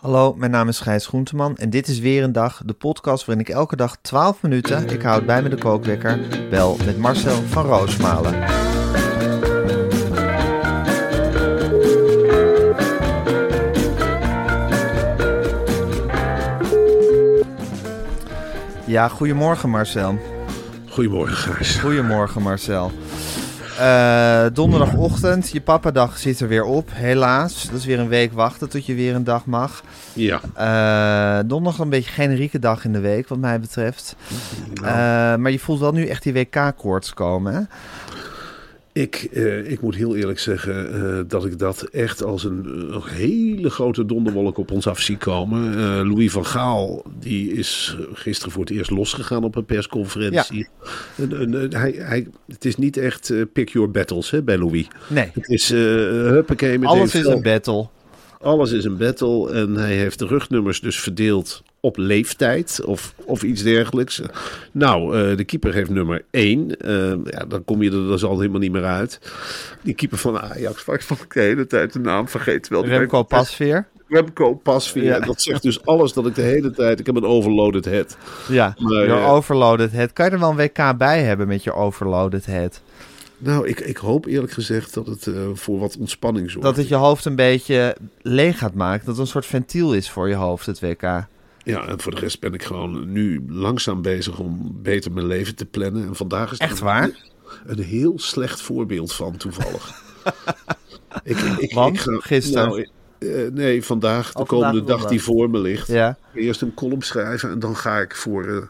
Hallo, mijn naam is Gijs Groenteman en dit is weer een dag, de podcast waarin ik elke dag 12 minuten, ik houd bij me de kookwekker, bel met Marcel van Roosmalen. Ja, goedemorgen Marcel. Goedemorgen, Gijs. Goedemorgen Marcel. Uh, donderdagochtend, je papadag zit er weer op, helaas. Dat is weer een week wachten tot je weer een dag mag. Ja. Uh, donderdag een beetje generieke dag in de week, wat mij betreft. Uh, maar je voelt wel nu echt die WK-koorts komen, hè? Ik, uh, ik moet heel eerlijk zeggen uh, dat ik dat echt als een uh, hele grote donderwolk op ons af zie komen. Louis van Gaal die is gisteren voor het eerst losgegaan op een persconferentie. Ja. hij, hij, het is niet echt pick your battles hè, bij Louis. Nee. Het is huppakee. Met Alles is een battle. Alles is een battle en hij heeft de rugnummers dus verdeeld op leeftijd of, of iets dergelijks. Nou, uh, de keeper heeft nummer 1. Uh, ja, dan kom je er dus al helemaal niet meer uit. Die keeper van Ajax, waar ik de hele tijd de naam vergeet. Wel, Remco Pasveer. Remco Pasveer. Ja. Dat zegt dus alles dat ik de hele tijd... Ik heb een overloaded head. Ja, je uh, overloaded head. Kan je er wel een WK bij hebben met je overloaded head? Nou, ik, ik hoop eerlijk gezegd dat het uh, voor wat ontspanning zorgt. Dat het je hoofd een beetje leeg gaat maken. Dat het een soort ventiel is voor je hoofd, het WK. Ja, en voor de rest ben ik gewoon nu langzaam bezig om beter mijn leven te plannen. En vandaag is Echt waar? Een, een heel slecht voorbeeld van, toevallig. ik, ik, Want? Ik ga, gisteren? Nou, uh, nee, vandaag, de oh, komende vandaag, dag die voor me ligt. Ja. Eerst een column schrijven en dan ga ik voor uh,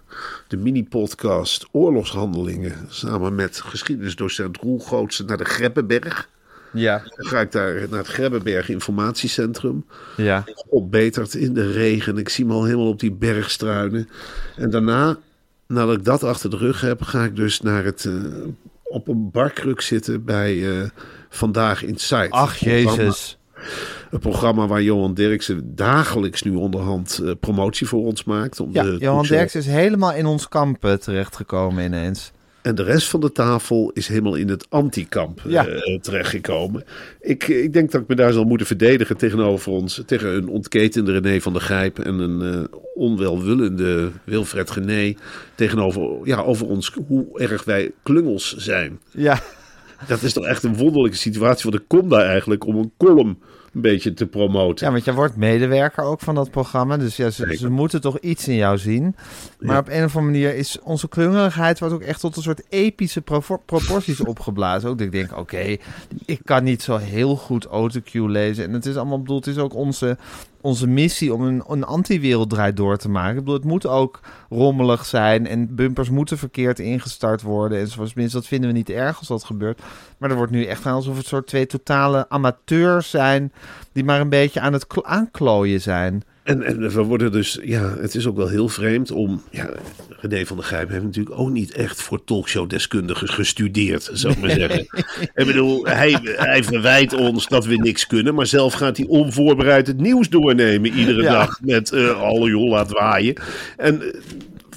de mini-podcast Oorlogshandelingen... samen met geschiedenisdocent Roel Gootsen naar de Grebbeberg... Ja. Dan ga ik daar naar het Grebbeberg Informatiecentrum. Ja. Opbeterd in de regen. Ik zie me al helemaal op die berg struinen. En daarna, nadat ik dat achter de rug heb, ga ik dus naar het, uh, op een barkruk zitten bij uh, Vandaag Insight. Ach, Jezus. Een programma waar Johan Derksen dagelijks nu onderhand uh, promotie voor ons maakt. Om ja, de Johan Derksen is helemaal in ons kamp terechtgekomen ineens. En de rest van de tafel is helemaal in het antikamp ja. uh, terechtgekomen. Ik, ik denk dat ik me daar zal moeten verdedigen tegenover ons. Tegen een ontketende René van der Gijp en een uh, onwelwillende Wilfred Gené. Tegenover ja, over ons, hoe erg wij klungels zijn. Ja. Dat is toch echt een wonderlijke situatie. Want ik kom daar eigenlijk om een column een beetje te promoten. Ja, want jij wordt medewerker ook van dat programma. Dus ja, ze, ze moeten toch iets in jou zien. Maar Ja. op een of andere manier is onze klungeligheid wordt ook echt tot een soort epische pro- proporties opgeblazen. Ook dat ik denk, oké, ik kan niet zo heel goed autocue lezen. En het is allemaal bedoeld, het is ook onze, onze missie om een, een anti-wereld draait door te maken. Ik bedoel, het moet ook rommelig zijn en bumpers moeten verkeerd ingestart worden. En zoals minstens dat vinden we niet erg als dat gebeurt. Maar er wordt nu echt aan alsof het soort twee totale amateurs zijn die maar een beetje aan het kl- aanklooien zijn. En, en we worden dus, ja, het is ook wel heel vreemd om. Ja, René van der Gijp heeft natuurlijk ook niet echt voor talkshowdeskundigen gestudeerd, zou ik maar zeggen. Ik bedoel, hij, hij verwijt ons dat we niks kunnen, maar zelf gaat hij onvoorbereid het nieuws doornemen iedere Ja. dag met uh, alle joh, laat waaien. En eh,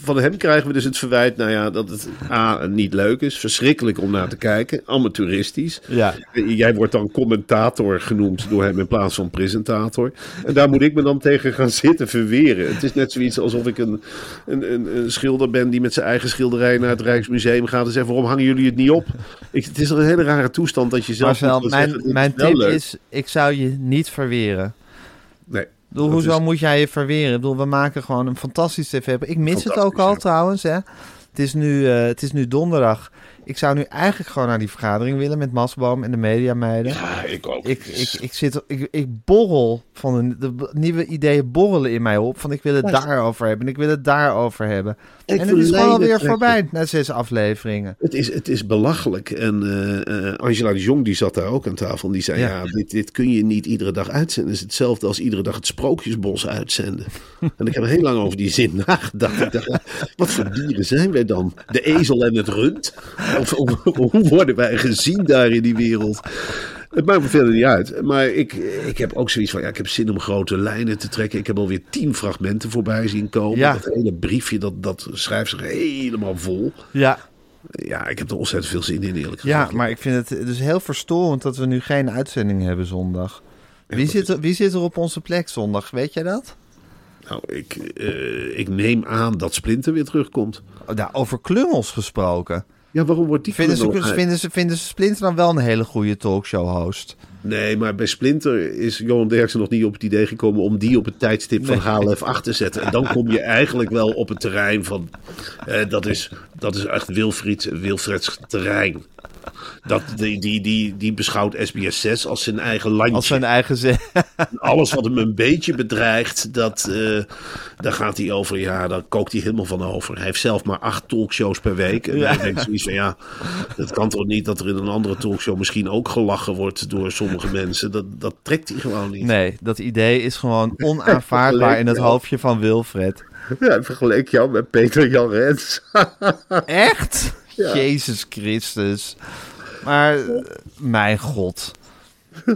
van hem krijgen we dus het verwijt, nou ja, dat het A, niet leuk is, verschrikkelijk om naar te kijken, amateuristisch. Ja. Jij wordt dan commentator genoemd door hem in plaats van presentator. En daar moet ik me dan tegen gaan zitten verweren. Het is net zoiets alsof ik een, een, een, een schilder ben die met zijn eigen schilderij naar het Rijksmuseum gaat en zegt, waarom hangen jullie het niet op? Ik, het is een hele rare toestand dat je zelf... Marcel, mijn, zeggen, mijn tip leuk. is, ik zou je niet verweren. Nee. Bedoel, dat hoezo is- moet jij je verweren? Ik bedoel, we maken gewoon een fantastisch tv. Ik mis het ook al trouwens. Hè. Het, is nu, eh, het is nu donderdag. Ik zou nu eigenlijk gewoon naar die vergadering willen met Masboom en de mediameiden. Ja, ik ook. Ik, ik, ik, zit, ik, ik borrel van de nieuwe ideeën borrelen in mij op. Van ik wil het daarover hebben en ik wil het daarover hebben. Ik en het is gewoon weer voorbij na zes afleveringen. Het is, het is belachelijk. En eh, eh, Angela de Jong die zat daar ook aan tafel. En die zei, Ja. ja, dit, dit kun je niet iedere dag uitzenden. Het is hetzelfde als iedere dag het Sprookjesbos uitzenden. en ik heb heel lang over die zin nagedacht. Ik dacht, wat voor dieren zijn wij dan? De ezel en het rund? Of, of- hoe worden wij gezien daar in die wereld? Het maakt me verder niet uit. Maar ik, ik heb ook zoiets van, ja, ik heb zin om grote lijnen te trekken. Ik heb alweer tien fragmenten voorbij zien komen. Ja. Dat hele briefje, dat, dat schrijft zich helemaal vol. Ja, Ja, ik heb er ontzettend veel zin in, eerlijk ja, gezegd. maar ik vind het dus heel verstorend dat we nu geen uitzending hebben zondag. Wie zit, er, wie zit er op onze plek zondag? Weet jij dat? Nou, ik, eh, ik neem aan dat Splinter weer terugkomt. Oh, nou, over klungels gesproken. Ja, waarom wordt die Vinden ze, vinden, ze, vinden ze Splinter dan wel een hele goede talkshow-host? Nee, maar bij Splinter is Johan Derksen nog niet op het idee gekomen om die op het tijdstip van HLF 8 te zetten. En dan kom je eigenlijk wel op het terrein van, eh, dat, is, dat is echt Wilfried, Wilfreds terrein. Dat, die, die, die, die beschouwt SBS 6 als zijn eigen landje. Als zijn eigen zin. Alles wat hem een beetje bedreigt, dat, eh, daar gaat hij over. Ja, daar kookt hij helemaal van over. Hij heeft zelf maar acht talkshows per week. En hij denkt zoiets van, ja, het kan toch niet dat er in een andere talkshow misschien ook gelachen wordt door sommige mensen. Dat, dat trekt hij gewoon niet. Nee, dat idee is gewoon onaanvaardbaar in het hoofdje van Wilfred. Ja, vergelijk jou met Peter Jan Rens. Echt? Jezus Christus. Maar, eh, mijn god.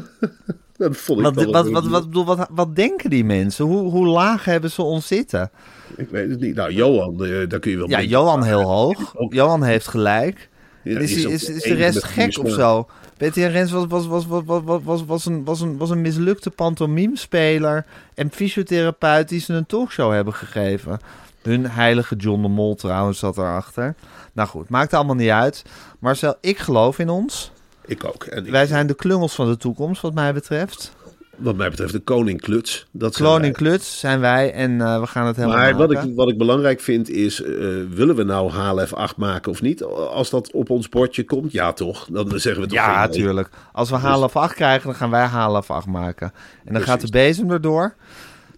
Wat, wat, wat, wat, wat, wat denken die mensen? Hoe, hoe laag hebben ze ons zitten? Ik weet het niet. Nou, Johan, eh, daar kun je wel... Ja, Johan heel hoog. Johan heeft gelijk. is, is, is de rest gek of eh. zo? Betty Rens was, was, was, was, was, was, een, was, een, was een mislukte pantomimespeler en fysiotherapeut die ze een talkshow hebben gegeven. Hun heilige John de Mol trouwens zat erachter. Nou goed, maakt allemaal niet uit. Marcel, ik geloof in ons. Ik ook. En ik- Wij zijn de klungels van de toekomst wat mij betreft. wat mij betreft de koning kluts. Dat wij. Kluts zijn wij en eh, we gaan het helemaal Maar wat ik, wat ik belangrijk vind is, eh, willen we nou HLF 8 maken of niet? Als dat op ons bordje komt, ja toch? Dan zeggen we toch Ja, natuurlijk. Als we half acht krijgen, dan gaan wij half acht maken. En dan gaat de bezem erdoor.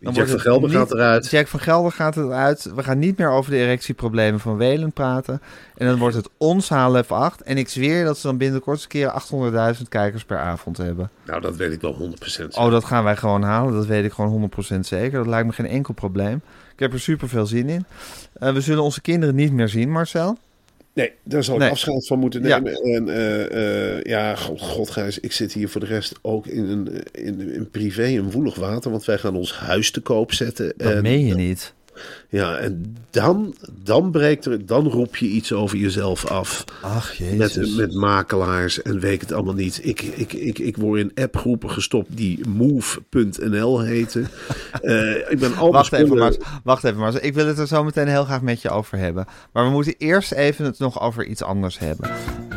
Dan Jack van Gelder gaat eruit. Jack van Gelder gaat eruit. We gaan niet meer over de erectieproblemen van Welen praten. En dan wordt het ons HLF 8. En ik zweer dat ze dan binnenkort een keer 800.000 kijkers per avond hebben. Nou, dat weet ik wel 100%. Oh, dat gaan wij gewoon halen. Dat weet ik gewoon 100% zeker. Dat lijkt me geen enkel probleem. Ik heb er super veel zin in. Eh, we zullen onze kinderen niet meer zien, Marcel. Nee, daar zal ik Nee. afscheid van moeten Ja. nemen. En eh, eh, ja, god, god Gijs, ik zit hier voor de rest ook in, een, in, in privé een woelig water. Want wij gaan ons huis te koop zetten. Dat en, meen je niet. Ja, en dan, dan breekt er, dan roep je iets over jezelf af. Ach, jezus. Met, met makelaars en weet ik het allemaal niet. Ik, ik, ik, ik word in appgroepen gestopt die move.nl heten. Eh, ik ben al Wacht even, maar, wacht even, maar ik wil het er zo meteen heel graag met je over hebben. Maar we moeten eerst even het nog over iets anders hebben.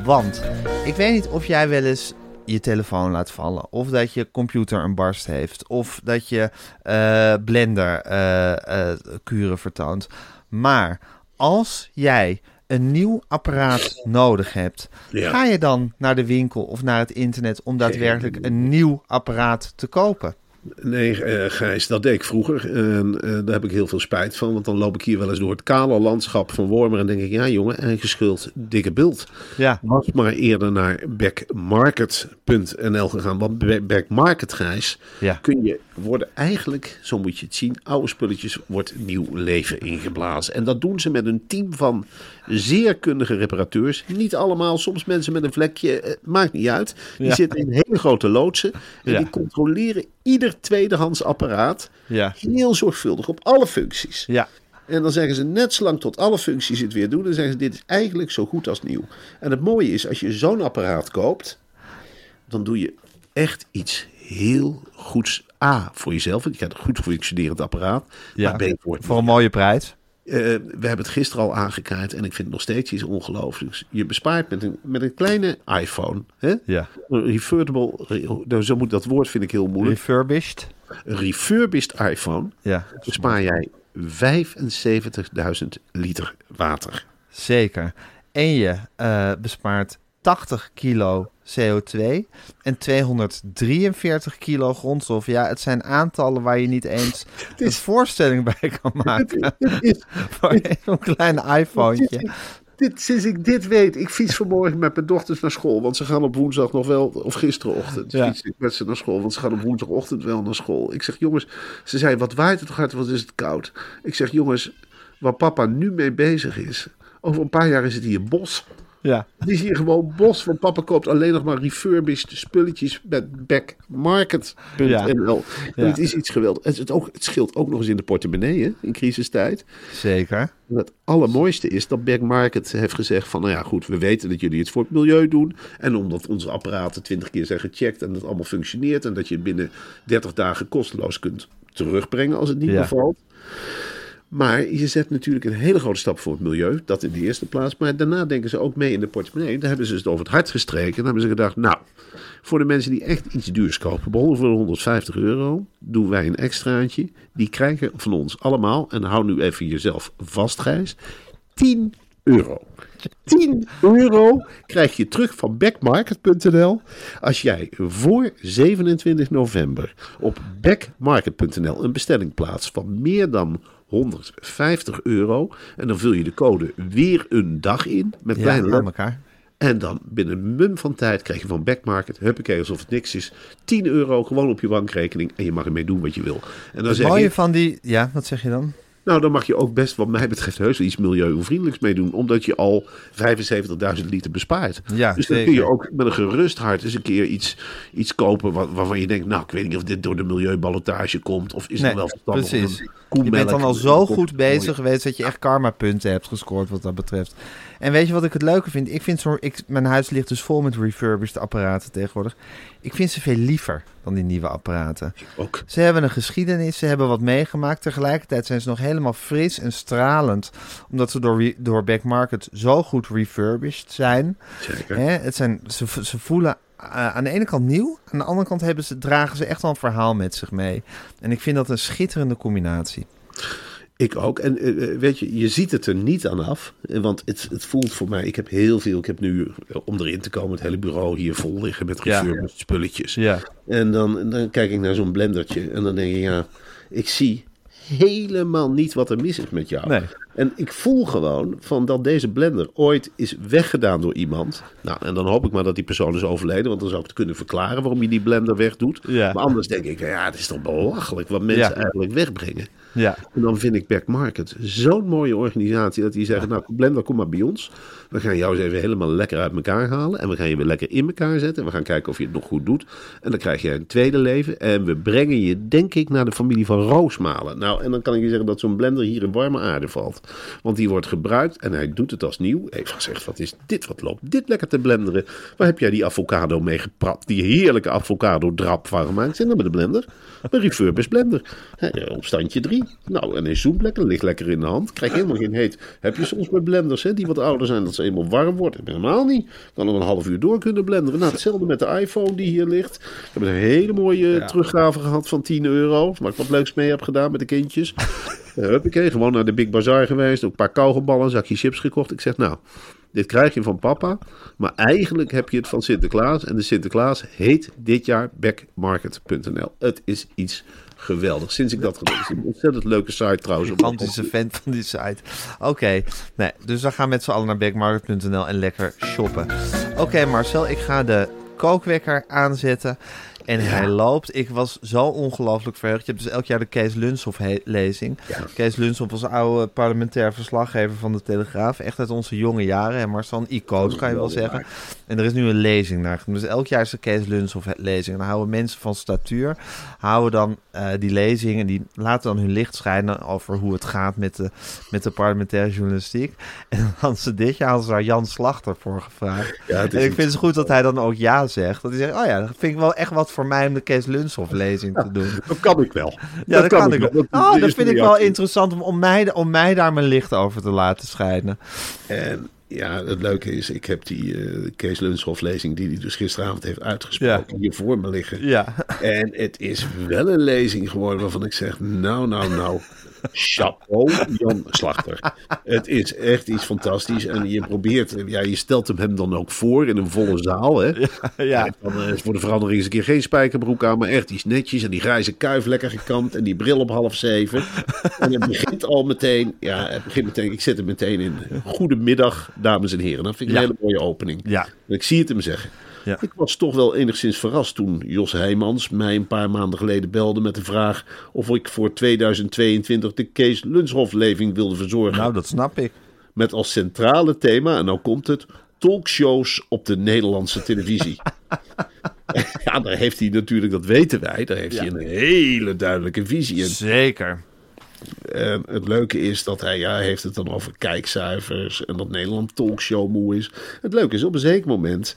Want ik weet niet of jij wel eens je telefoon laat vallen. Of dat je computer een barst heeft. Of dat je eh, Blender eh, eh, kuren vertoont. Maar als jij een nieuw apparaat nodig hebt, Ja. ga je dan naar de winkel of naar het internet om daadwerkelijk een nieuw apparaat te kopen? Nee, eh, Gijs, dat deed ik vroeger. En eh, daar heb ik heel veel spijt van. Want dan loop ik hier wel eens door het kale landschap van Wormer. En denk ik, ja jongen, eigen schuld, dikke bult. Ja. Was maar eerder naar backmarket.nl gegaan. Want bij backmarket, Gijs, Ja. kun je worden eigenlijk, zo moet je het zien, oude spulletjes wordt nieuw leven ingeblazen. En dat doen ze met een team van zeer kundige reparateurs. Niet allemaal, soms mensen met een vlekje, eh, maakt niet uit. Die Ja. zitten in hele grote loodsen. En Ja. die controleren ieder tweedehands apparaat Ja. heel zorgvuldig op alle functies. Ja. En dan zeggen ze net zolang tot alle functies het weer doen. Dan zeggen ze dit is eigenlijk zo goed als nieuw. En het mooie is, als je zo'n apparaat koopt, dan doe je echt iets heel goeds. A, voor jezelf, want je een goed functionerend apparaat. Ja, Maar B, voor het voor een mooie prijs. eh, we hebben het gisteren al aangekaart en ik vind het nog steeds iets ongelooflijks. Je bespaart met een, met een kleine iPhone. Hè? Ja. Refurbable, re- nou, zo moet dat woord vind ik heel moeilijk. Refurbished. Een refurbished iPhone Ja, bespaar jij 75.000 liter water. zeker. En je eh, bespaart 80 kilo CO2 en 243 kilo grondstof. Ja, het zijn aantallen waar je niet eens een voorstelling bij kan maken. Is, Voor zo'n klein iPhone. dit, sinds ik dit weet, ik fiets vanmorgen met mijn dochters naar school, want ze gaan op woensdag nog wel, of gisterenochtend, Ja. fiets ik met ze naar school, want ze gaan op woensdagochtend wel naar school. Ik zeg, jongens, ze zei, wat waait het toch hard, wat is het koud? Ik zeg, jongens, waar papa nu mee bezig is, over een paar jaar is het hier bos. Ja. Het is hier gewoon bos, want papa koopt alleen nog maar refurbished spulletjes met backmarket.nl. Ja. En. Het is iets geweldigs. Het, het, ook, het scheelt ook nog eens in de portemonnee, hè, in crisistijd. Zeker. En het allermooiste is dat Back Market heeft gezegd van... nou ja, goed, we weten dat jullie het voor het milieu doen. En omdat onze apparaten twintig keer zijn gecheckt en het allemaal functioneert... en dat je het binnen 30 dagen kosteloos kunt terugbrengen als het niet Ja. bevalt. Maar je zet natuurlijk een hele grote stap voor het milieu. Dat in de eerste plaats. Maar daarna denken ze ook mee in de portemonnee. Daar hebben ze het over het hart gestreken. En dan hebben ze gedacht, nou, voor de mensen die echt iets duurs kopen, behalve voor 150 euro, doen wij een extraatje. Die krijgen van ons allemaal, en hou nu even jezelf vast, Gijs, 10 euro. 10 euro krijg je terug van backmarket.nl als jij voor 27 november op backmarket.nl een bestelling plaatst van meer dan 150 euro. En dan vul je de code weer een dag in met Ja, kleine aan letters. elkaar. En dan binnen een mum van tijd krijg je van Backmarket, huppakee, alsof het niks is, 10 euro gewoon op je bankrekening en je mag ermee doen wat je wil. En dan Het zeg mooie je, van die... Ja, wat zeg je dan? Nou dan mag je ook best wat mij betreft heus iets milieuvriendelijks mee doen, omdat je al 75.000 liter bespaart. Ja, dus dan zeker. kun je ook met een gerust hart eens een keer iets, iets kopen wat, waarvan je denkt, nou ik weet niet of dit door de milieuballotage komt, of is Nee, het wel verstandig precies. Je bent dan al zo goed bezig geweest dat je echt karma-punten hebt gescoord wat dat betreft. En weet je wat ik het leuke vind? Ik vind zo, ik, mijn huis ligt dus vol met refurbished apparaten tegenwoordig. Ik vind ze veel liever dan die nieuwe apparaten. Ook. Ze hebben een geschiedenis, ze hebben wat meegemaakt. Tegelijkertijd zijn ze nog helemaal fris en stralend. Omdat ze door, door Backmarket zo goed refurbished zijn. Zeker. Hè, het zijn ze, ze voelen aan de ene kant nieuw. Aan de andere kant hebben ze, dragen ze echt wel een verhaal met zich mee. En ik vind dat een schitterende combinatie. Ik ook. En eh, eh, weet je, je ziet het er niet aan af. Eh, Want het, het voelt voor mij, ik heb heel veel, ik heb nu, eh, om erin te komen, het hele bureau hier vol liggen met Ja. refurbished spulletjes. Ja. En dan, dan kijk ik naar zo'n blendertje en dan denk je, ja, ik zie helemaal niet wat er mis is met jou. Nee. En ik voel gewoon van dat deze blender ooit is weggedaan door iemand. Nou, en dan hoop ik maar dat die persoon is overleden, want dan zou ik het kunnen verklaren waarom je die blender wegdoet. Ja. Maar anders denk ik, ja, het is toch belachelijk wat mensen Ja. eigenlijk wegbrengen. Ja. En dan vind ik Back Market zo'n mooie organisatie dat die zeggen, nou Blender, kom maar bij ons. We gaan jou eens even helemaal lekker uit elkaar halen. En we gaan je weer lekker in elkaar zetten. En we gaan kijken of je het nog goed doet. En dan krijg je een tweede leven. En we brengen je, denk ik, naar de familie van Roosmalen. Nou, en dan kan ik je zeggen dat zo'n blender hier in warme aarde valt. Want die wordt gebruikt en hij doet het als nieuw. Even gezegd, wat is dit? Wat loopt dit lekker te blenderen? Waar heb jij die avocado mee geprapt? Die heerlijke avocado drap van gemaakt. Zit dat met de blender? Een refurbished blender. Op standje 3. Nou, en zoemt lekker, ligt lekker in de hand. Krijg helemaal geen heet. Heb je soms met blenders hè, die wat ouder zijn, dat ze eenmaal warm wordt? Helemaal niet. Kan er een half uur door kunnen blenderen. Nou, hetzelfde met de iPhone die hier ligt. We hebben een hele mooie teruggave gehad van 10 euro. Waar ik wat leuks mee heb gedaan met de kindjes. Uh, huppakee, gewoon naar de Big Bazaar geweest. Ook een paar kauwgomballen, een zakje chips gekocht. Ik zeg, nou, dit krijg je van papa. Maar eigenlijk heb je het van Sinterklaas. En de Sinterklaas heet dit jaar backmarket.nl. Het is iets geweldigs. Sinds ik dat gedaan heb. Ontzettend leuke site trouwens. Gigantische fan van die site. Oké, nee, dus we gaan met z'n allen naar backmarket.nl en lekker shoppen. Oké Marcel, ik ga de kookwekker aanzetten. En hij loopt. Ik was zo ongelooflijk verheugd. Je hebt dus elk jaar de Kees Lunshoff he- lezing. Kees Lunshoff was oude parlementair verslaggever van de Telegraaf. Echt uit onze jonge jaren. En maar zo'n icoon kan je wel zeggen. En er is nu een lezing naar. Dus elk jaar is de Kees Lunshoff lezing. En dan houden mensen van statuur. Houden dan eh, die lezing. En die laten dan hun licht schijnen over hoe het gaat met de, met de parlementaire journalistiek. En dan ze dit jaar hadden ze daar Jan Slachter voor gevraagd. Ja, en ik vind het goed dat hij dan ook ja zegt. Dat hij zegt, oh ja, dat vind ik wel echt wat voor mij om de Kees Lunshoff lezing te doen. Dat kan ik wel. Ja, dat, kan ik wel. Dat, Oh, dat vind ik wel interessant om, om, mij, om mij daar mijn licht over te laten schijnen. En ja, het leuke is, ik heb die eh, Kees Lunshoff lezing die hij dus gisteravond heeft uitgesproken hier voor me liggen. Ja, En het is wel een lezing geworden waarvan ik zeg, nou, nou, nou, chapeau Jan Slachter. Het is echt iets fantastisch. En je probeert, ja, je stelt hem hem dan ook voor in een volle zaal. Hè? ja. En Dan eh, is voor de verandering eens een keer geen spijkerbroek aan, maar echt iets netjes. En die grijze kuif lekker gekamd en die bril op half zeven. En het begint al meteen, ja, het begint meteen, ik zet hem meteen in. Goedemiddag, dames en heren. Dat vind ik een Ja. hele mooie opening. Ja. En ik zie het hem zeggen. Ja. Ik was toch wel enigszins verrast toen Jos Heijmans mij een paar maanden geleden belde met de vraag of ik voor 2022 de Kees Lunshoff-leving wilde verzorgen. Nou, dat snap ik. Met als centrale thema, en nou komt het, talkshows op de Nederlandse televisie. ja, daar heeft hij natuurlijk, dat weten wij, daar heeft hij een hele duidelijke visie. En Zeker. het leuke is dat hij, ja, heeft het dan over kijkcijfers en dat Nederland talkshow moe is. Het leuke is, op een zeker moment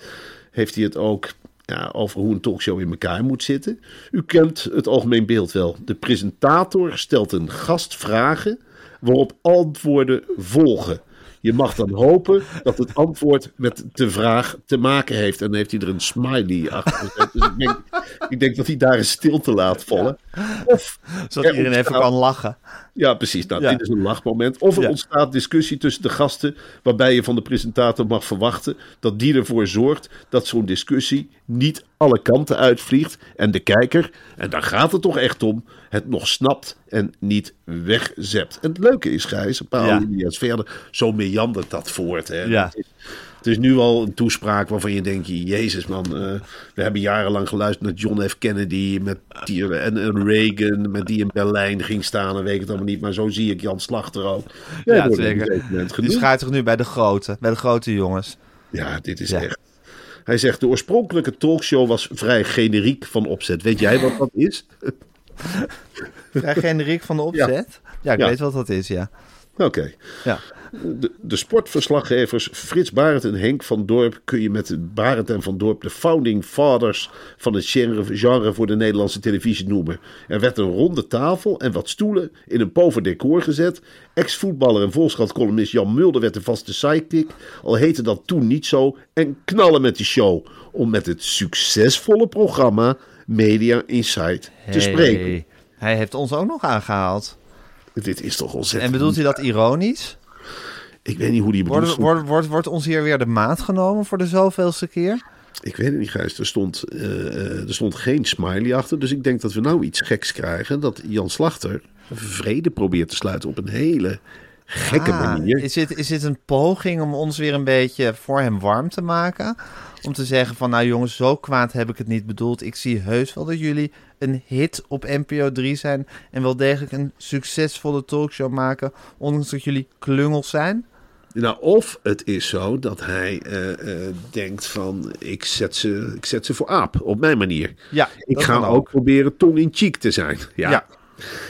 heeft hij het ook ja, over hoe een talkshow in elkaar moet zitten. U kent het algemeen beeld wel. De presentator stelt een gast vragen waarop antwoorden volgen. Je mag dan hopen dat het antwoord met de vraag te maken heeft. En dan heeft hij er een smiley achter gezet. Dus ik denk, ik denk dat hij daar een stilte laat vallen. Of Zodat er iedereen even kan lachen. Ja, precies. Nou, Ja. dit is een lachmoment. Of er Ja. ontstaat discussie tussen de gasten, waarbij je van de presentator mag verwachten dat die ervoor zorgt dat zo'n discussie niet alle kanten uitvliegt en de kijker, en daar gaat het toch echt om, het nog snapt en niet wegzept. En het leuke is, Gijs, een paar Ja. verder, zo meandert dat voort. Hè. Ja. Het is- nu al een toespraak waarvan je denkt, jezus man, eh, we hebben jarenlang geluisterd naar John F. Kennedy met die, en, en Reagan, met die in Berlijn ging staan en weet ik het allemaal niet. Maar zo zie ik Jan Slachter ook. Ja, een zeker. Die schaart zich nu bij de grote, bij de grote jongens. Ja, dit is Ja. echt. Hij zegt, de oorspronkelijke talkshow was vrij generiek van opzet. Weet jij wat dat is? Vrij generiek van de opzet. Ja, ik Ja. weet wat dat is, ja. Oké. Ja, De, de sportverslaggevers Frits Barend en Henk van Dorp kun je met Barend en van Dorp de founding fathers van het genre, genre voor de Nederlandse televisie noemen. Er werd een ronde tafel en wat stoelen in een pover decor gezet. Ex-voetballer en Volkskrant-columnist Jan Mulder werd de vaste sidekick, al heette dat toen niet zo, en knallen met de show om met het succesvolle programma Media Insight te spreken. Hij heeft ons ook nog aangehaald. Dit is toch ontzettend. En bedoelt hij dat ironisch? Ik weet niet hoe die bedoelt. Wordt, wordt, wordt, wordt ons hier weer de maat genomen voor de zoveelste keer? Ik weet het niet, Gijs. Er stond, eh, eh, er stond geen smiley achter. Dus ik denk dat we nou iets geks krijgen. Dat Jan Slachter vrede probeert te sluiten op een hele gekke Ah, manier. Is dit, is dit een poging om ons weer een beetje voor hem warm te maken? Om te zeggen van, nou jongens, zo kwaad heb ik het niet bedoeld. Ik zie heus wel dat jullie een hit op NPO 3 zijn... en wel degelijk een succesvolle talkshow maken... ondanks dat jullie klungels zijn. Nou, of het is zo dat hij eh, eh, denkt van... Ik zet, ze, ik zet ze voor aap, op mijn manier. Ja, Ik ga ook proberen tong in cheek te zijn. Ja, Ja,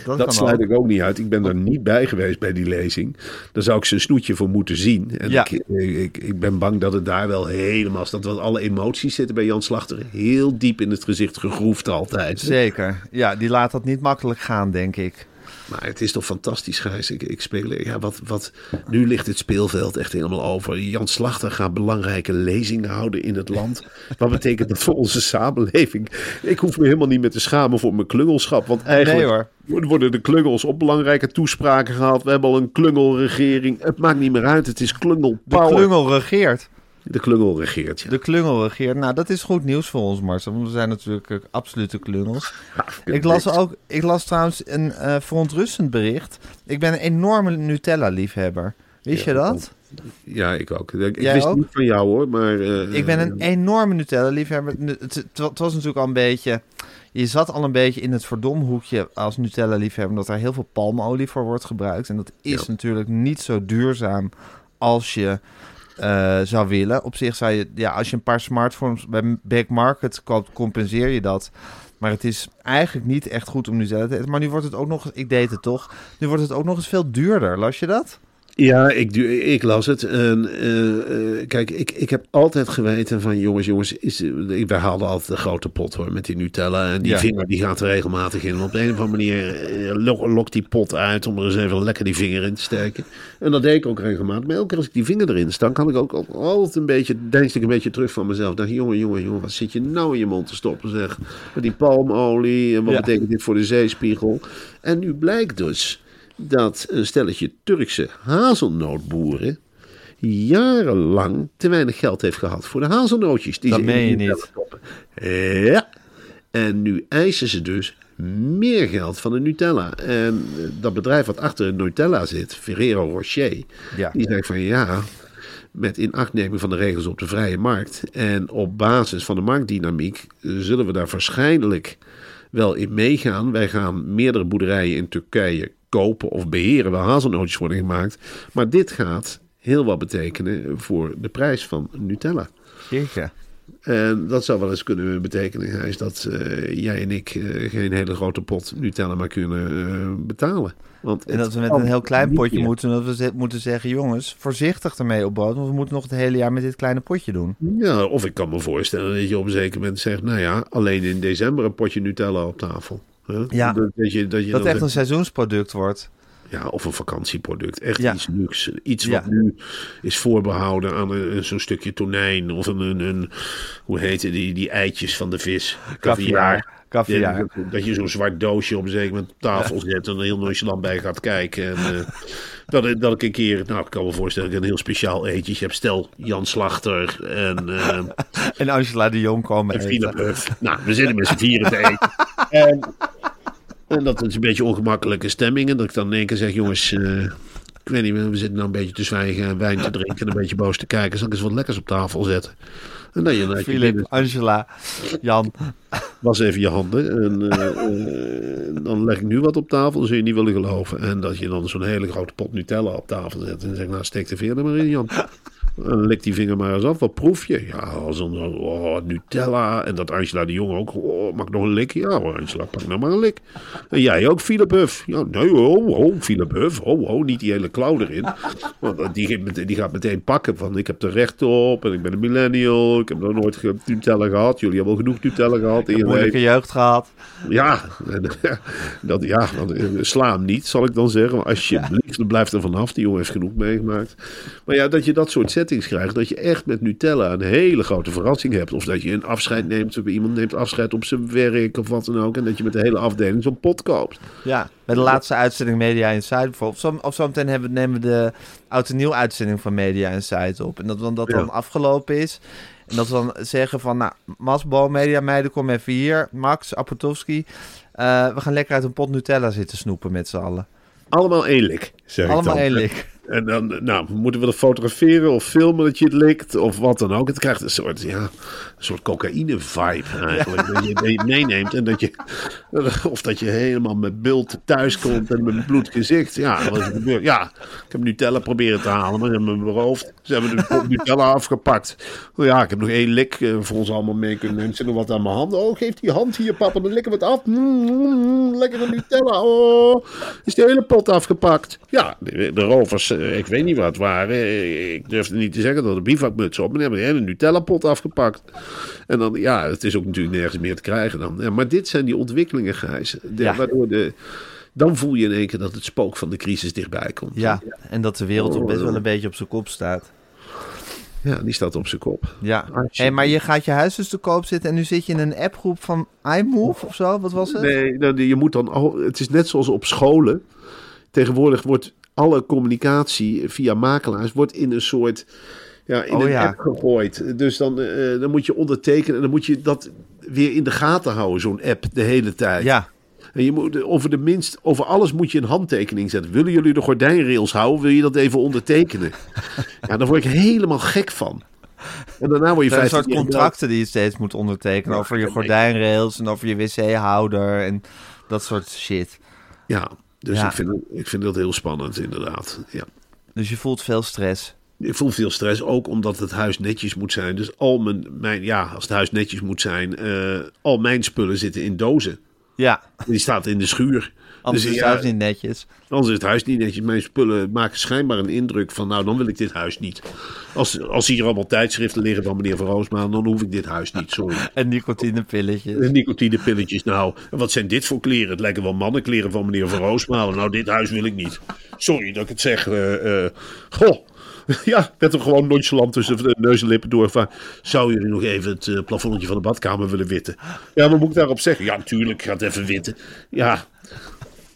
dat, dat sluit ook. ik ook niet uit. Ik ben er niet bij geweest bij die lezing. Daar zou ik zijn snoetje voor moeten zien. En Ja. ik, ik, ik ben bang dat het daar wel helemaal... Dat wel alle emoties zitten bij Jan Slachter. Heel diep in het gezicht gegroefd altijd. Zeker. Ja, die laat dat niet makkelijk gaan, denk ik. Maar het is toch fantastisch, Gijs. Ik, ik speel, ja, wat, wat, nu ligt het speelveld echt helemaal over. Jan Slachter gaat belangrijke lezingen houden in het land. Wat betekent dat voor onze samenleving? Ik hoef me helemaal niet meer te schamen voor mijn klungelschap. Want eigenlijk Nee, hoor. worden- de klungels op belangrijke toespraken gehaald. We hebben al een klungelregering. Het maakt niet meer uit. Het is klungel De klungel regeert. De klungel regeert, ja. De klungel regeert. Nou, dat is goed nieuws voor ons, Marcel. Want we zijn natuurlijk eh, absolute klungels. Ik las, ook, ik las trouwens een eh, verontrustend bericht. Ik ben een enorme Nutella-liefhebber. Wist je dat? Ja, ik ook. Ik Jij wist ook? niet van jou hoor, maar... eh, Ik ben een enorme Nutella-liefhebber. Nu- Het, het, was natuurlijk al een beetje... Je zat al een beetje in het verdomhoekje als Nutella-liefhebber... omdat er heel veel palmolie voor wordt gebruikt. En dat is Ja. natuurlijk niet zo duurzaam als je eh, zou willen. Op zich zou je... Ja, als je een paar smartphones bij Back Market koopt... compenseer je dat. Maar het is eigenlijk niet echt goed om Nutella te eten. Maar nu wordt het ook nog... Ik deed het toch. Nu wordt het ook nog eens veel duurder. Las je dat? Ja, ik, ik las het. En, eh, eh, kijk, ik, ik heb altijd geweten van jongens, jongens, is, ik- wij haalden altijd de grote pot hoor met die Nutella. En die Ja. vinger die gaat er regelmatig in. En op de een of andere manier eh, lok, lokt die pot uit om er eens even lekker die vinger in te steken. En dat deed ik ook regelmatig. Maar elke keer als ik die vinger erin stak, kan ik ook, ook altijd een beetje, deinsde ik een beetje terug van mezelf. Dacht, jongen, jongen, jongen, wat zit je nou in je mond te stoppen zeg. Met die palmolie en wat Ja. betekent dit voor de zeespiegel? En nu blijkt dus dat een stelletje Turkse hazelnootboeren jarenlang te weinig geld heeft gehad voor de hazelnootjes. Die Dat ze meen je niet. Ja. En nu eisen ze dus meer geld van de Nutella. En eh, dat bedrijf wat achter de Nutella zit, Ferrero Rocher, Ja. die zegt van ja, met inachtneming van de regels op de vrije markt en op basis van de marktdynamiek zullen we daar waarschijnlijk wel in meegaan. Wij gaan meerdere boerderijen in Turkije kopen of beheren waar hazelnootjes worden gemaakt. Maar dit gaat heel wat betekenen voor de prijs van Nutella. Jeetje. En dat zou wel eens kunnen betekenen, Gijs, dat eh, jij en ik eh, geen hele grote pot Nutella maar kunnen eh, betalen. Want En dat we met een heel klein potje meer. moeten. Dat we moeten zeggen, jongens, voorzichtig ermee op brood. Want we moeten nog het hele jaar met dit kleine potje doen. Ja, of ik kan me voorstellen dat je op een zeker moment zegt, nou ja, alleen in december een potje Nutella op tafel. Ja. Dat, dat je, dat je Dat echt een seizoensproduct wordt. Ja, of een vakantieproduct. Echt Ja. iets luxe. Iets Ja. wat nu is voorbehouden aan zo'n stukje tonijn. Of een, een, een hoe heet het, die, die eitjes van de vis. Caviar. Caviar. Ja, dat, je zo'n zwart doosje op een zeker moment op tafel zet en er heel nonchalant bij gaat kijken. En, eh, dat, ik- dat ik een keer, nou ik kan me voorstellen dat ik een heel speciaal eetje heb. Stel Jan Slachter en, eh En Angela de Jong komen en Huff. Nou, we zitten met z'n vieren te eten. En, en dat is een beetje ongemakkelijke stemming. En dat ik dan in één keer zeg, jongens, eh, ik weet niet meer, we zitten nou een beetje te zwijgen en wijn te drinken en een beetje boos te kijken. Zal ik eens wat lekkers op tafel zetten? En dan je, Angela, Jan. was even je handen. En eh, eh, dan leg ik nu wat op tafel, dan zul je niet willen geloven. En dat je dan zo'n hele grote pot Nutella op tafel zet. En zegt, nou steek de vinger er maar in, Jan. Lik die vinger maar eens af. Wat proef je? Ja, zo'n oh, Nutella. En dat Angela de Jong ook. Oh, mag ik nog een lik? Ja hoor, Angela, pak nou maar een lik. En jij ook, Philip Huff? Ja, nee, oh, oh, Philip Huff. Oh, oh, niet die hele klauw erin. Want die, geeft meteen- die gaat meteen pakken van, ik heb er recht op. En ik ben een millennial. Ik heb nog nooit Nutella gehad. Jullie hebben al genoeg Nutella gehad in je Moeilijke leven. jeugd gehad. Ja, en, dat, ja eh, sla hem niet, zal ik dan zeggen. Maar alsjeblieft, blijf er vanaf. Die jongen heeft genoeg meegemaakt. Maar ja, dat je dat soort krijgt. Dat je echt met Nutella een hele grote verrassing hebt. Of dat je een afscheid neemt. Of iemand neemt afscheid op zijn werk of wat dan ook. En dat je met de hele afdeling zo'n pot koopt. Ja, bij de laatste uitzending Media Insight bijvoorbeeld. Zo, of zo meteen hebben, nemen we de oud en nieuw uitzending van Media Insight op. En dat dan, dat Ja. dan afgelopen is. En dat we dan zeggen van, nou, Masbo, Media Meiden, kom even hier. Max, Apotowski. eh, we gaan lekker uit een pot Nutella zitten snoepen met z'n allen. Allemaal één lik, zeg ik Allemaal dan. één lik. En dan, nou, moeten we dat fotograferen of filmen dat je het likt of wat dan ook. Het krijgt een soort, ja, een soort cocaïne-vibe eigenlijk. Dat, je, het meeneemt en dat je, of dat je helemaal met bult thuiskomt en met bloed gezicht. Ja, wat is gebeurd? Ja, ik heb Nutella proberen te halen, maar ze hebben me beroofd. Ze hebben de Nutella afgepakt. Oh ja, ik heb nog één lik eh, voor ons allemaal mee kunnen nemen. Zit nog wat aan mijn hand? Oh, geef die hand hier, papa, dan likken we het af. Mm, mm, mm, lekkere Nutella. Oh, is de hele pot afgepakt? Ja, de rovers, eh, ik weet niet wat het waren. Eh, Ik durfde niet te zeggen dat er bivakmuts op. Maar die hebben de hele Nutella-pot afgepakt. En dan, ja, het is ook natuurlijk nergens meer te krijgen dan. Ja, maar dit zijn die ontwikkelingen, Gijs. De, Ja. Waardoor de... Dan voel je in één keer dat het spook van de crisis dichtbij komt. Ja, en dat de wereld ook best wel een beetje op zijn kop staat. Ja, die staat op zijn kop. Ja, hey, maar je gaat je huis dus te koop zitten en nu zit je in een appgroep van iMove of zo? Wat was het? Nee, nou, je moet dan al, het is net zoals op scholen. Tegenwoordig wordt alle communicatie via makelaars wordt in een soort ja, in Oh, een ja. app gegooid. Dus dan, eh, dan moet je ondertekenen en dan moet je dat weer in de gaten houden, zo'n app, de hele tijd. Ja, En je moet over de minst, over alles moet je een handtekening zetten. Willen jullie de gordijnrails houden? Wil je dat even ondertekenen? ja, daar word ik helemaal gek van. En daarna word je een 15 soort contracten die je steeds moet ondertekenen Ja, over je gordijnrails en over je wc-houder en dat soort shit. Ja, dus Ja. Ik, vind, ik vind dat heel spannend inderdaad. Ja. Dus je voelt veel stress. Ik voel veel stress, ook omdat het huis netjes moet zijn. Dus al mijn, mijn ja, als het huis netjes moet zijn, eh, al mijn spullen zitten in dozen. Ja, Die staat in de schuur. Anders dus is ja, het huis niet netjes. Anders is het huis niet netjes. Mijn spullen maken schijnbaar een indruk van, nou, dan wil ik dit huis niet. Als, als hier allemaal tijdschriften liggen van meneer Van Roosmalen, dan hoef ik dit huis niet, sorry. En nicotinepilletjes. En nicotinepilletjes, nou, en wat zijn dit voor kleren? Het lijken wel mannenkleren van meneer Van Roosmalen. Nou, dit huis wil ik niet. Sorry dat ik het zeg. eh, goh. Ja, werd er gewoon nonchalant tussen de neus en lippen door. Van, zou jullie nog even het eh, plafondje van de badkamer willen witten? Ja, wat moet ik daarop zeggen? Ja, natuurlijk, ik ga het even witten. Ja,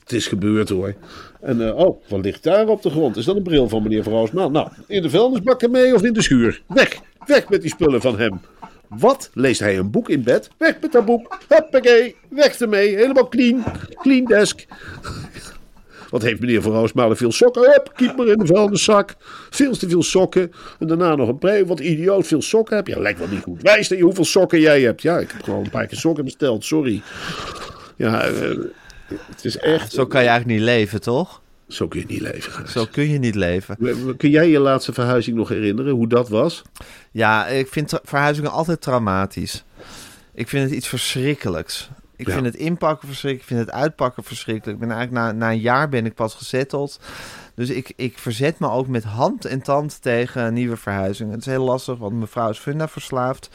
het is gebeurd hoor. En eh, oh, wat ligt daar op de grond? Is dat een bril van meneer Van Roosmalen? Nou, in de vuilnisbak ermee of in de schuur? Weg, weg met die spullen van hem. Wat? Leest hij een boek in bed? Weg met dat boek. Hoppakee, weg ermee. Helemaal clean. Clean desk. Wat heeft meneer Van Roosmalen veel sokken? Hup, kiep maar in de vuilniszak. Veel te veel sokken. En daarna nog een pre. Wat idioot, veel sokken heb je. Ja, lijkt wel niet goed. Wijs je hoeveel sokken jij hebt. Ja, ik heb gewoon een paar keer sokken besteld. Sorry. Ja, eh, het is echt... Zo kan je eigenlijk niet leven, toch? Zo kun je niet leven. Gijs. Zo kun je niet leven. Kun jij je laatste verhuizing nog herinneren? Hoe dat was? Ja, ik vind verhuizingen altijd traumatisch. Ik vind het iets verschrikkelijks. Ik Ja. vind het inpakken verschrikkelijk. Ik vind het uitpakken verschrikkelijk. Ik ben eigenlijk na, na een jaar ben ik pas gezetteld. Dus ik, ik verzet me ook met hand en tand tegen nieuwe verhuizingen. Het is heel lastig, want mevrouw is funda verslaafd.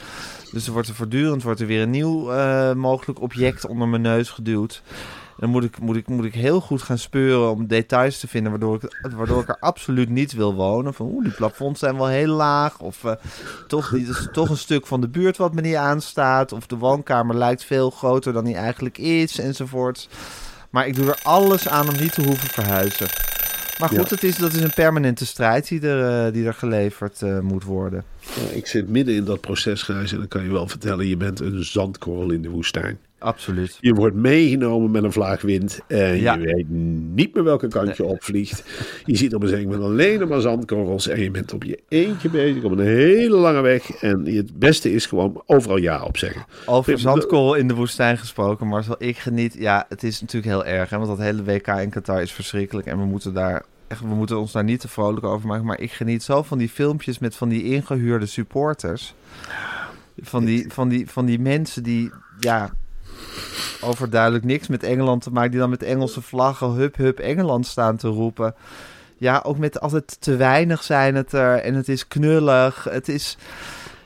Dus er wordt er voortdurend wordt er weer een nieuw eh, mogelijk object onder mijn neus geduwd. Dan moet ik, moet, ik, moet ik heel goed gaan speuren om details te vinden waardoor ik, waardoor ik er absoluut niet wil wonen. Van oeh, die plafonds zijn wel heel laag. Of eh, toch, is toch een stuk van de buurt wat me niet aanstaat. Of de woonkamer lijkt veel groter dan die eigenlijk is, enzovoort. Maar ik doe er alles aan om niet te hoeven verhuizen. Maar goed, Ja. het is, dat is een permanente strijd die er, eh, die er geleverd eh, moet worden. Ja, ik zit midden in dat proces, Gijs. En dan kan je wel vertellen, je bent een zandkorrel in de woestijn. Absoluut. Je wordt meegenomen met een vlaag wind. En Ja. je weet niet meer welke kant je opvliegt. Je ziet op een zee met alleen maar zandkorrels. En je bent op je eentje bezig op een hele lange weg. En het beste is gewoon overal ja op zeggen. Over zandkorrel in de woestijn gesproken, Marcel. Ik geniet. Ja, het is natuurlijk heel erg. Hè, want dat hele WK in Qatar is verschrikkelijk. En we moeten daar. Echt, we moeten ons daar niet te vrolijk over maken. Maar ik geniet zo van die filmpjes met van die ingehuurde supporters. Van die, van die, van die mensen die. Ja. Overduidelijk niks met Engeland te maken. Die dan met Engelse vlaggen. Hup, hup, Engeland staan te roepen. Ja, ook met altijd te weinig zijn het er. En het is knullig. Het is.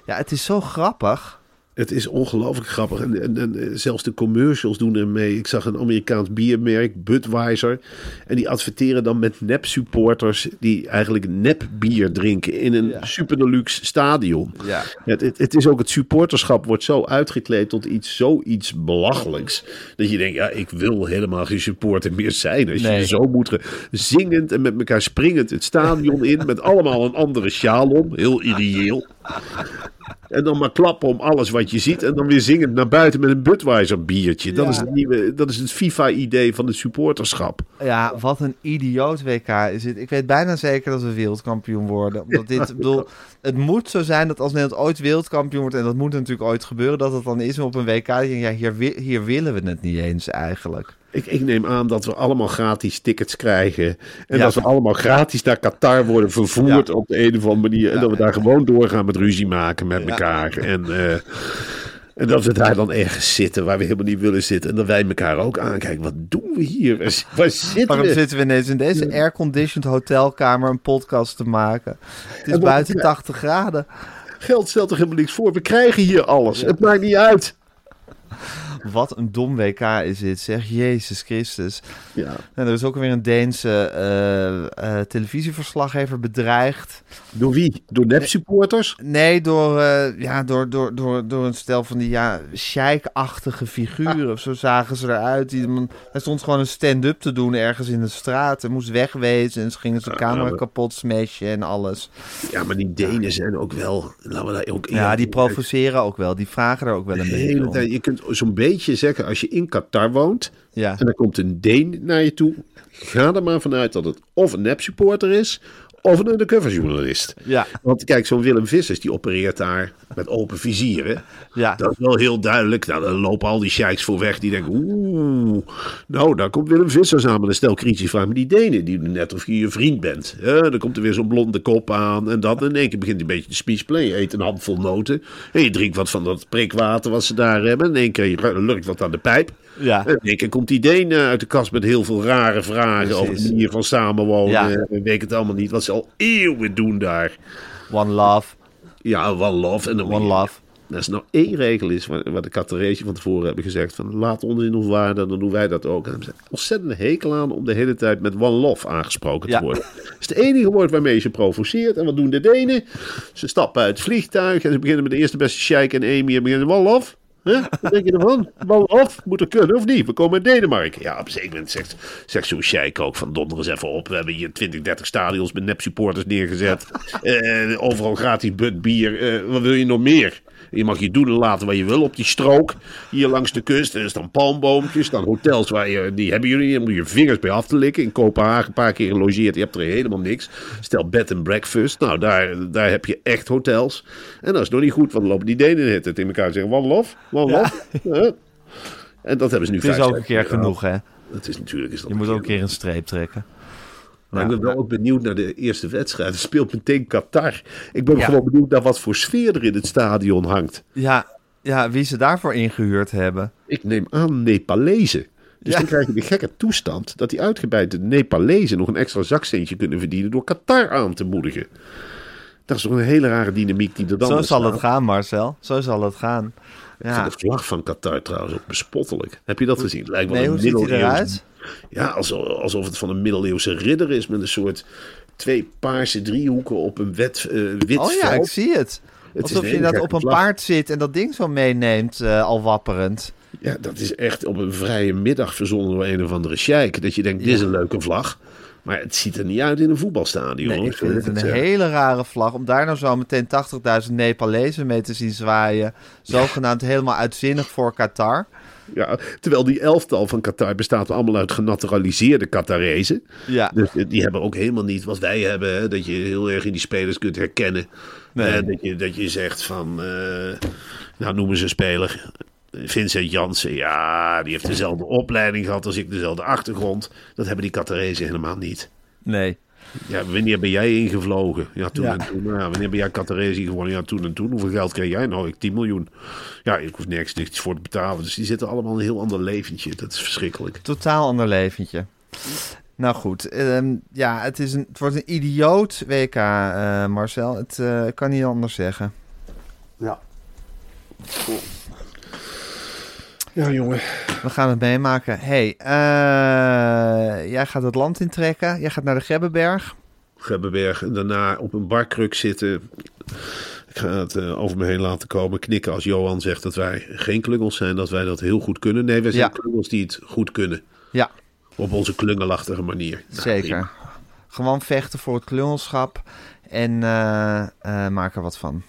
Ja, het is zo grappig. Het is ongelooflijk grappig. En, en, en zelfs de commercials doen er mee. Ik zag een Amerikaans biermerk, Budweiser. En die adverteren dan met nep-supporters... die eigenlijk nep-bier drinken in een Ja. super deluxe stadion. Ja. Het, het, het is ook het supporterschap wordt zo uitgekleed tot iets zoiets belachelijks. Dat je denkt, ja, ik wil helemaal geen supporter meer zijn. Als Nee. je zo moet zingend en met elkaar springend het stadion in. Met allemaal een andere sjaal om. Heel ideeel. En dan maar klappen om alles wat je ziet. En dan weer zingend naar buiten met een Budweiser biertje. Dat, Ja. is het nieuwe, dat is het FIFA-idee van het supporterschap. Ja, wat een idioot WK is dit. Ik weet bijna zeker dat we wereldkampioen worden. Omdat dit, bedoel, het moet zo zijn dat als Nederland ooit wereldkampioen wordt, en dat moet natuurlijk ooit gebeuren, dat het dan is op een WK. Ja, hier, hier willen we het niet eens eigenlijk. Ik, ik neem aan dat we allemaal gratis tickets krijgen. En Ja. dat we allemaal gratis naar Qatar worden vervoerd Ja. op de een of andere manier. En Ja. dat we daar gewoon doorgaan met ruzie maken met elkaar. En, eh, en dat we daar dan ergens zitten waar we helemaal niet willen zitten. En dat wij elkaar ook aankijken. Wat doen we hier? Waar, waar zitten Waarom we? zitten we ineens in deze airconditioned hotelkamer een podcast te maken? Het is buiten 80 graden. Geld stelt toch helemaal niks voor? We krijgen hier alles. Het maakt niet uit. Wat een dom WK is dit, zeg. Jezus Christus. Ja. En er is ook weer een Deense eh, eh, televisieverslaggever bedreigd. Door wie? Door nep-supporters? Nee, door, eh, ja, door, door, door, door een stel van die ja, sheik-achtige figuren. Of zo zagen ze eruit. Die, man, hij stond gewoon een stand-up te doen ergens in de straat. En moest wegwezen. En ze gingen zijn camera kapot smashen en alles. Ja, maar die Denen zijn ook wel... Laten we daar ook Ja, die provoceren ook wel. Die vragen er ook wel een beetje om. tijd. Je kunt zo'n beetje weet je zeker als je in Qatar woont Ja. en er komt een Deen naar je toe, ga er maar vanuit dat het of een nep-supporter is of een undercover-journalist. Ja. Want kijk, zo'n Willem Vissers die opereert daar met open vizieren. Ja. Dat is wel heel duidelijk. Nou, dan lopen al die sheiks voor weg die denken, oeh, nou, daar komt Willem Vissers aan met een stel kritische vragen. Maar die Denen, die doen net of je je vriend bent. Dan komt er weer zo'n blonde kop aan en dat. En in één keer begint hij een beetje de speech play. Je eet een handvol noten en je drinkt wat van dat prikwater wat ze daar hebben. En in één keer je lurkt wat aan de pijp. Ja. En in één keer komt die Deen eh, uit de kast met heel veel rare vragen over de manier van samenwonen. Ja. En weet ik het allemaal niet, wat ze al eeuwen doen daar. One love. Ja, one love. En dan One love. Als er nou één regel is, wat de Catarese van tevoren hebben gezegd, van laat ons in ons waarde, dan doen wij dat ook. En hebben ze ontzettend hekel aan om de hele tijd met one love aangesproken Ja. te worden. Dat is het enige woord waarmee je ze provoceert. En wat doen de Denen? Ze stappen uit het vliegtuig en ze beginnen met de eerste beste sheik en Amy en beginnen one love. Huh? Wat denk je ervan? One love? Moet er kunnen of niet? We komen uit Denemarken. Ja, op een zeker moment zegt, zegt zo'n sheik ook van donder eens even op. We hebben hier 20, 30 stadions met nep supporters neergezet. Eh, overal gratis but bier. Eh, wat wil je nog meer? Je mag je doen en laten wat je wil op die strook. Hier langs de kust. Er staan palmboompjes. Er staan hotels waar je. Die hebben jullie. Daar moet je vingers bij af te likken. In Kopenhagen een paar keer gelogeerd. Je hebt er helemaal niks. Stel bed and breakfast. Nou, daar, daar heb je echt hotels. En dat is nog niet goed. Want dan lopen die Denen het tegen elkaar en zeggen: One love. One Ja. love. Ja. En dat hebben ze nu Het is ook een keer genoeg, hè? Het is natuurlijk. Is dat Je moet ook een keer een streep trekken. Maar ik ben wel ook benieuwd naar de eerste wedstrijd. Er speelt meteen Qatar. Ik ben Ja. gewoon benieuwd naar wat voor sfeer er in het stadion hangt. Ja, ja, wie ze daarvoor ingehuurd hebben. Ik neem aan Nepalezen. Dus Ja. dan krijg je de gekke toestand dat die uitgebreide Nepalezen nog een extra zakcentje kunnen verdienen door Qatar aan te moedigen. Dat is toch een hele rare dynamiek die er dan Zo zal het gaan, Marcel. Zo zal het gaan. Ik Ja. vind de vlag van Qatar trouwens ook bespottelijk. Heb je dat gezien? Lijkt wel Nee, een hoe ziet hij eruit? Ja, alsof, alsof het van een middeleeuwse ridder is met een soort twee paarse driehoeken op een wet, eh, wit Oh ja, veld. ik zie het. Alsof je dat op een paard zit en dat ding zo meeneemt, eh, al wapperend. Ja, dat is echt op een vrije middag verzonnen door een of andere sheik. Dat je denkt, dit is een leuke vlag. Maar het ziet er niet uit in een voetbalstadion. Nee, ik vind het een zeggen. hele rare vlag. Om daar nou zo meteen 80.000 Nepalezen mee te zien zwaaien. Zogenaamd helemaal uitzinnig voor Qatar. Ja, terwijl die elftal van Qatar bestaat allemaal uit genaturaliseerde Qatarezen. Ja. Dus die hebben ook helemaal niet wat wij hebben. Hè, dat je heel erg in die spelers kunt herkennen. Nee. Eh, dat, je, dat je zegt van, eh, nou noemen ze een speler. Vincent Jansen, ja, die heeft dezelfde opleiding gehad als ik, dezelfde achtergrond. Dat hebben die Qatarezen helemaal niet. Nee. Ja, wanneer ben jij ingevlogen? Ja, toen Ja. en toen. Ja, wanneer ben jij Qatarese gewonnen? Ja, toen en toen. Hoeveel geld kreeg jij? Nou, ik 10 miljoen. Ja, ik hoef nergens niks voor te betalen. Dus die zitten allemaal een heel ander leventje. Dat is verschrikkelijk. Totaal ander leventje. Nou goed, ehm, ja, het, is een, het wordt een idioot WK, eh, Marcel. Het eh, kan niet anders zeggen. Ja. Ja, jongen. We gaan het meemaken. hey, eh, jij gaat het land intrekken. Jij gaat naar de Gebbenberg. Gebbenberg. En daarna op een barkruk zitten. Ik ga het eh, over me heen laten komen. Knikken als Johan zegt dat wij geen klungels zijn. Dat wij dat heel goed kunnen. Nee, wij zijn Ja. klungels die het goed kunnen. Ja, Op onze klungelachtige manier. Nou, zeker. prima. Gewoon vechten voor het klungelschap. En eh, eh, maak er wat van.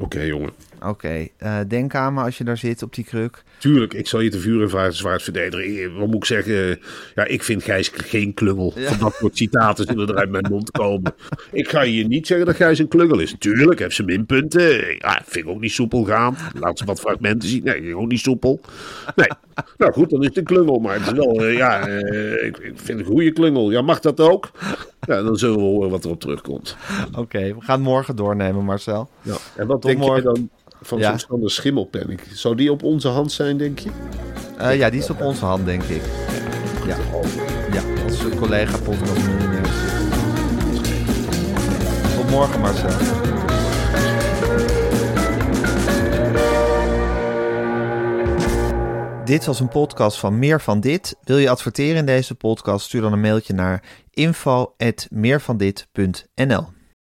Oké, jongen. Oké, eh, denk aan me als je daar zit op die kruk. Tuurlijk, ik zal je te vuur en zwaard verdedigen. Eh, Wat moet ik zeggen? Ja, ik vind Gijs geen klungel. Dat soort citaten zullen er uit mijn mond komen. Ik ga je niet zeggen dat Gijs een klungel is. Tuurlijk, heeft ze minpunten. Ja, vind ik ook niet soepel gaan. Laat ze wat fragmenten zien. Nee, ook niet soepel. Nee. Nou goed, dan is het een klungel. Maar het is wel, eh, ja, eh, ik, ik vind het een goede klungel. Ja, mag dat ook? Ja, dan zullen we horen wat erop terugkomt. Oké, we gaan morgen doornemen, Marcel. Ja. En wat Tot denk morgen. je dan van Ja. zo'n Sander Schimmelpenning? Zou die op onze hand zijn, denk je? Eh, ja, die is op onze hand, denk ik. Ja, ja onze collega podcast miljonair. Tot morgen, Marcel. Dit was een podcast van Meer van Dit. Wil je adverteren in deze podcast? Stuur dan een mailtje naar info.meervandit.nl